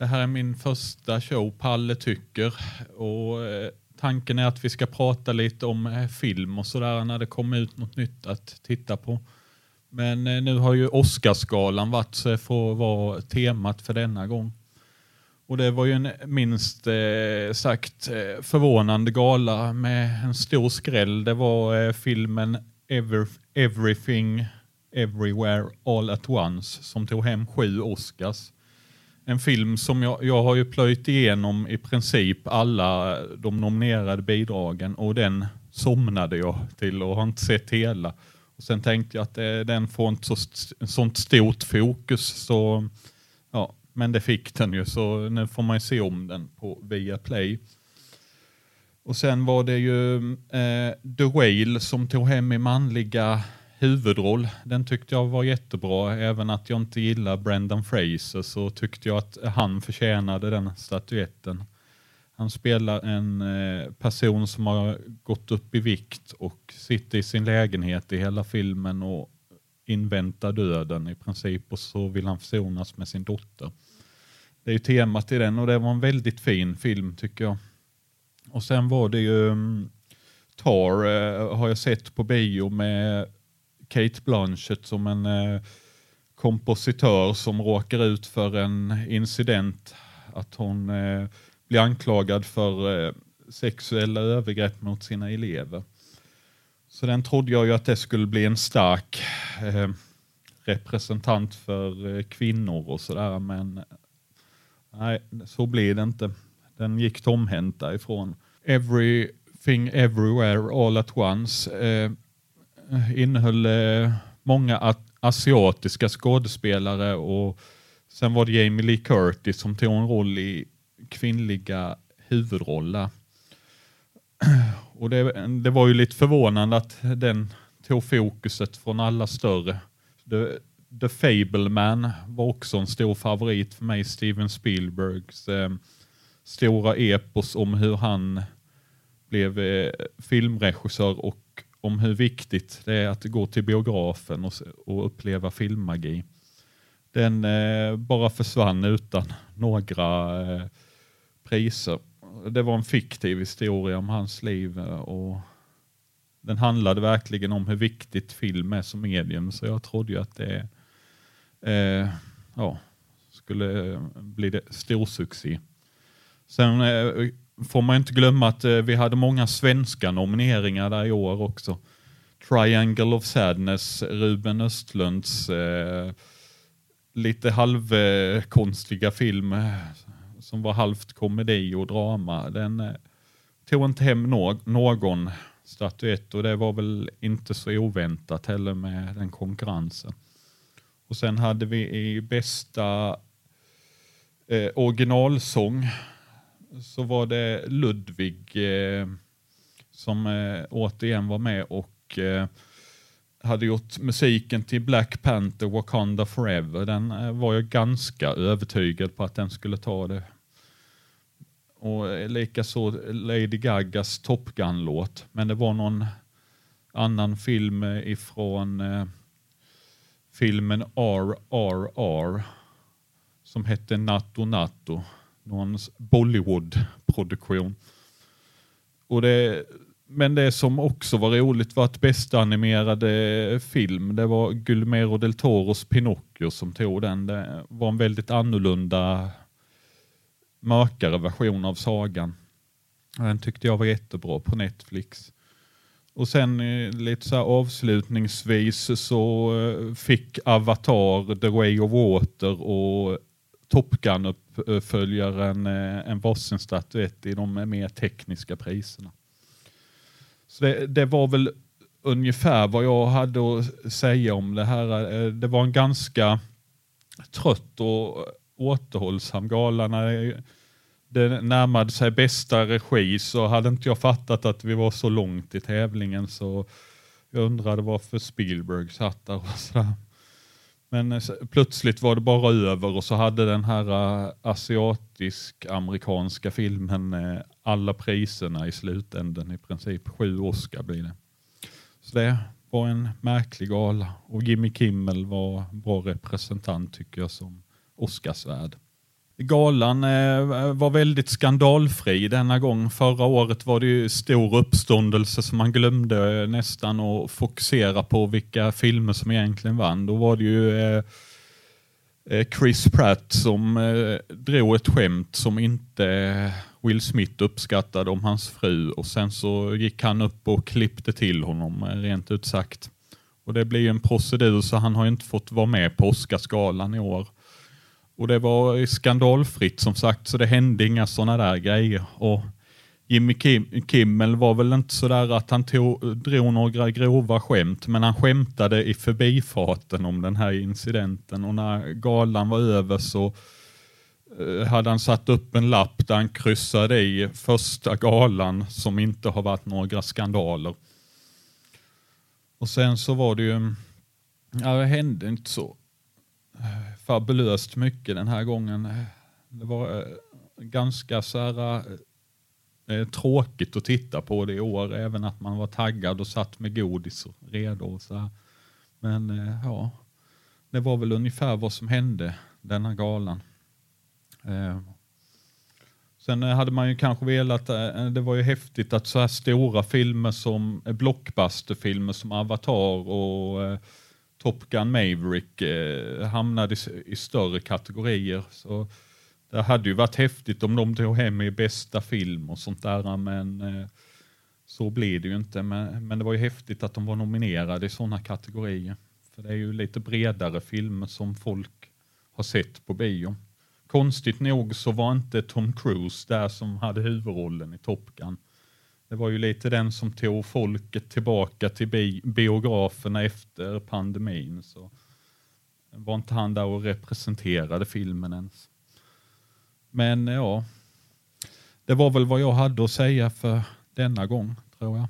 Det här är min första show, Palle tycker. Och eh, tanken är att vi ska prata lite om eh, film och sådär när det kommer ut något nytt att titta på. Men eh, nu har ju Oscarsgalan varit så det får vara temat för denna gång. Och det var ju en minst eh, sagt eh, förvånande gala med en stor skräll. Det var eh, filmen Ever Everything Everywhere All At Once som tog hem sju Oscars. En film som jag, jag har ju plöjt igenom i princip alla de nominerade bidragen och den somnade jag till och har inte sett hela. Och sen tänkte jag att det, den får inte så, sånt stort fokus så ja, men det fick den ju så nu får man ju se om den på Viaplay. Och sen var det ju eh, The Whale som tog hem i manliga huvudroll. Den tyckte jag var jättebra. Även att jag inte gillar Brendan Fraser så tyckte jag att han förtjänade den statyetten. Han spelar en eh, person som har gått upp i vikt och sitter i sin lägenhet i hela filmen och inväntar döden i princip och så vill han försonas med sin dotter. Det är ju temat i den och det var en väldigt fin film tycker jag. Och sen var det ju mm, Tar eh, har jag sett på bio med Kate Blanchett som en eh, kompositör som råkar ut för en incident att hon eh, blir anklagad för eh, sexuella övergrepp mot sina elever. Så den trodde jag ju att det skulle bli en stark eh, representant för eh, kvinnor och sådär men Nej, så blir det inte. Den gick tomhänt därifrån. Everything Everywhere All At Once eh, innehöll eh, många asiatiska skådespelare och sen var det Jamie Lee Curtis som tog en roll i kvinnliga huvudroller. Och det, det var ju lite förvånande att den tog fokuset från alla större. The, The Fableman var också en stor favorit för mig, Steven Spielbergs eh, stora epos om hur han blev eh, filmregissör och om hur viktigt det är att gå till biografen och, och uppleva filmmagi. Den eh, bara försvann utan några eh, priser. Det var en fiktiv historia om hans liv eh, och den handlade verkligen om hur viktigt film är som medium så jag trodde ju att det eh, ja, skulle bli det stor succé. Sen eh, får man inte glömma att eh, vi hade många svenska nomineringar där i år också. Triangle of Sadness, Ruben Östlunds eh, lite halvkonstiga film eh, som var halvt komedi och drama. Den eh, tog inte hem no någon statyett och det var väl inte så oväntat heller med den konkurrensen. Och sen hade vi i bästa eh, originalsång så var det Ludvig eh, som eh, återigen var med och eh, hade gjort musiken till Black Panther Wakanda Forever. Den eh, var jag ganska övertygad på att den skulle ta det. Och eh, likaså Lady Gagas Top Gun-låt. Men det var någon annan film eh, ifrån eh, filmen RRR som hette Natto Natto. Någon Bollywood-produktion. Och det, men det som också var roligt var att bästa animerade film, det var Guillermo del Toros Pinocchio som tog den. Det var en väldigt annorlunda, mörkare version av sagan. Den tyckte jag var jättebra på Netflix. Och sen eh, lite så avslutningsvis så eh, fick Avatar, The Way of Water och Top Gun-uppföljaren eh, en varsin statyett i de mer tekniska priserna. Så det, det, var väl ungefär vad jag hade att säga om det här. Eh, det var en ganska trött och återhållsam gala. När det närmade sig bästa regi så hade inte jag fattat att vi var så långt i tävlingen så jag undrade varför Spielberg satt där och sådär. Men eh, plötsligt var det bara över och så hade den här uh, asiatisk-amerikanska filmen uh, alla priserna i slutänden, i princip. Sju Oscar blir det. Så det var en märklig gala och Jimmy Kimmel var bra representant tycker jag som Oscarsvärd galan eh, var väldigt skandalfri denna gång. Förra året var det ju stor uppståndelse så man glömde eh, nästan att fokusera på vilka filmer som egentligen vann. Då var det ju eh, eh Chris Pratt som eh, drog ett skämt som inte Will Smith uppskattade om hans fru och sen så gick han upp och klippte till honom rent ut sagt. Och det blir ju en procedur så han har inte fått vara med på Oscarsgalan i år. Och det var skandalfritt som sagt, så det hände inga sådana där grejer. Och Jimmy Kim, Kimmel var väl inte sådär att han tog, drog några grova skämt, men han skämtade i förbifarten om den här incidenten och när galan var över så eh, hade han satt upp en lapp där han kryssade i första galan som inte har varit några skandaler. Och sen så var det ju, ja det hände inte så fabulöst mycket den här gången. Det var eh, ganska så här, eh, eh, tråkigt att titta på det i år, även att man var taggad och satt med godis redo. Och så här. Men eh, ja, det var väl ungefär vad som hände denna galan. Eh, sen hade man ju kanske velat, det var ju häftigt att så här stora filmer som blockbusterfilmer som Avatar och Top Gun Maverick eh, hamnade i, i, större kategorier. Så det hade ju varit häftigt om de tog hem i bästa film och sånt där, men eh, så blir det ju inte. Men, men, det var ju häftigt att de var nominerade i sådana kategorier. För det är ju lite bredare filmer som folk har sett på bio. Konstigt nog så var inte Tom Cruise där som hade huvudrollen i Top Gun. Det var ju lite den som tog folket tillbaka till bi biograferna efter pandemin. Så var inte han där och representerade filmen ens. Men ja, det var väl vad jag hade att säga för denna gång, tror jag.